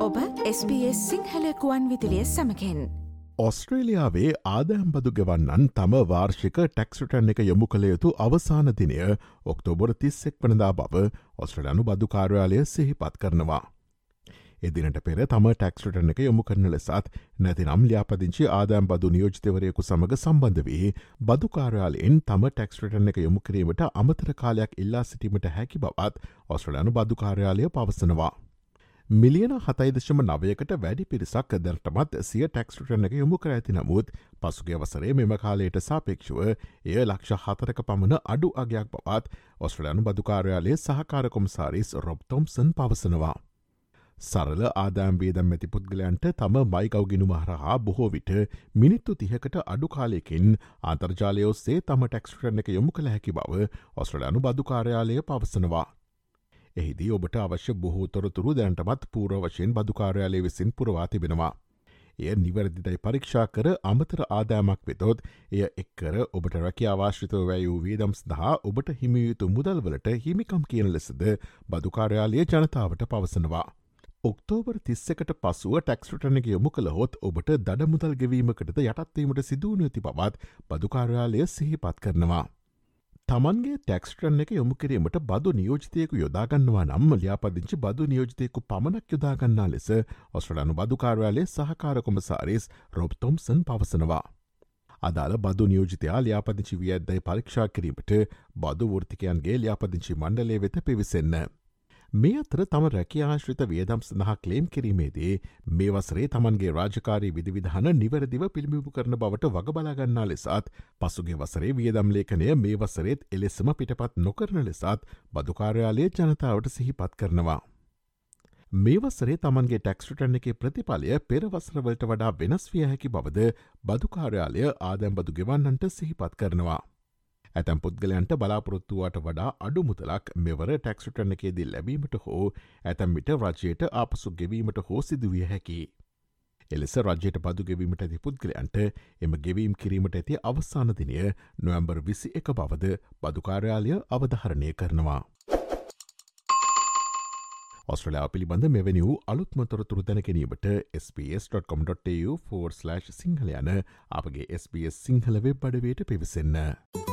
ඔබ SBS සිංහලකුවන් විදිලිය සමකෙන් ඔස්ට්‍රේලියාවේ ආදෑම්බදු ගෙවන්නන් තම වාර්ෂික ටැක්ස්ටන් එක යොමු කළ යුතු අවසාන දිනය ඔක්තෝබොර තිස්සෙක් වනදා බව ඔස්ට්‍රලයානු බදු කාර්යාලය සිහිපත් කරනවා. එදිනට පෙර තම ටැක්ස්ටන එක යොමු කරන ලෙසත් නැතිනම් ලියාපදිංචි ආදෑම් බදු නියෝජිතවරයෙකු සමඟ සම්බන්ධ වී බදුකාරයාලයෙන් තම ටැක්ස්ටන එක යොමු කිරීමට අමතර කාලයක් ඉල්ලා සිටීමට හැකි බවත් ඔස්ට්‍රලයානු බදු කාර්යාලය පවසනවා. මිලියන හතයිදශම නවයකට වැඩි පිරිසක් දැනටමත් සිය ටැක්ස්ටන එක යොමු කර ඇති නමුත් පසුගේ වසරේ මෙම කාලයට සාපේක්ෂුව එය ලක්ෂ හතරක පමණ අඩු අගයක් බවත් ඔස්ට්‍රලයානු බදුකාරයාලේ සහකාරකොමසාරිස් රොබ්තොම්සන් පවසනවා. සරල ආදාම්වේදම් ඇති පුද්ගලයන්ට තම මයිකව්ගෙනු මහරහා බොහෝ විට මිනිත්තු තිහකට අඩු කාලයකින් අන්තර්ජාලයෝස්සේ තම ටැක්ස්ටරන එක යොමු කළ හැකි බව ඔස්ට්‍රලයානු බදුකාරයාලය පවසනවා. එහිදී ඔබට අවශ්‍ය බොහෝ තොරතුරු දැනටමත් පූර වශයෙන් බදුකාරයාලය විසින් පුරවා තිබෙනවා. එය නිවැරදිදයි පරීක්ෂා කර අමතර ආදාමක් වෙතොත් එය එක්කර ඔබට රැකි අවාශ්‍රිතව වැයූ වේදම් සඳහා ඔබට හිමියුතු මුදල්වලට හිමිකම් කියන ලෙසද බදුකාරයාලය ජනතාවට පවසනවා. ඔක්තෝබර් තිස්සකට පසුව ටැක්ස්ටන එක යොමු කළ හොත් ඔබට දඩ මුදල් ගෙවීමකටද යටත්වීමට සිදුවන ඇති පවත් බදුකාරයාලය සිහිපත් කරනවා. තමන්ගේ ටැක්ස්ට්‍රන් එක යොමු කිරීමට බදු නියෝජතයකු යොදාගන්නවා නම් ලියාපදිංචි බදු නියෝජතයකු පමණක් යොදාගන්නා ලෙස ඔස්ට්‍රලනු බදුකාරයාලේ සහකාරකොමසාරිස් රොබ්තොම්සන් පවසනවා. අදාළ බදු නියෝජිතයා ලියාපදිංචි විය ඇද්දයි පරීක්ෂා කිරීමට බදු වෘතිකයන්ගේ ලියාපදිංචි මණ්ඩලේ වෙත පිවිසන්න. මේ අතර තම රැකි ආශ්‍රිත වියදම් සඳහා කලේම් කිරීමේදී මේ වසරේ තමන්ගේ රාජකාරී විදිවිධහන නිවැරදිව පිළිමිපු කරන බවට වග බලාගන්නා ලෙසත් පසුගේ වසරේ වියදම් ලේඛනය මේ වසරේත් එලෙසම පිටපත් නොකරන ලෙසත් බදුකාර්යාලයේ ජනතාවට සිහිපත් කරනවා. මේ වසරේ තමන්ගේ ටැක්ස්ටන් එක ප්‍රතිඵලය පෙරවසරවලට වඩා වෙනස් විය හැකි බවද බදුකාර්යාලය ආදැම්බදු ගෙවන්නන්ට සිහිපත් කරනවා. ඇතැම් පුද්ගලයන්ට බලාපොරොත්තුවට වඩා අඩු මුදලක් මෙවර ටැක්ස්ටන එකේදී ලැබීමට හෝ ඇතැම්මිට රජයට ආපසු ගෙවීමට හෝ සිදුවිය හැකි. එලෙස රජයට බදු ගෙවීමට ඇති පුද්ගලයන්ට එම ගෙවීම් කිරීමට ඇති අවසාන දිනය නොවම්බර් විසි එක බවද බදුකාර්යාලය අවධහරණය කරනවා. ඔස්ට්‍රලයා පිළිබඳ මෙවැනි වූ අලුත්මතොරතුරු දැනැනීමට ps.com.tu4/ සිංහල යන අපගේ SBS සිංහල වෙබ් අඩවයට පිවිසන්න.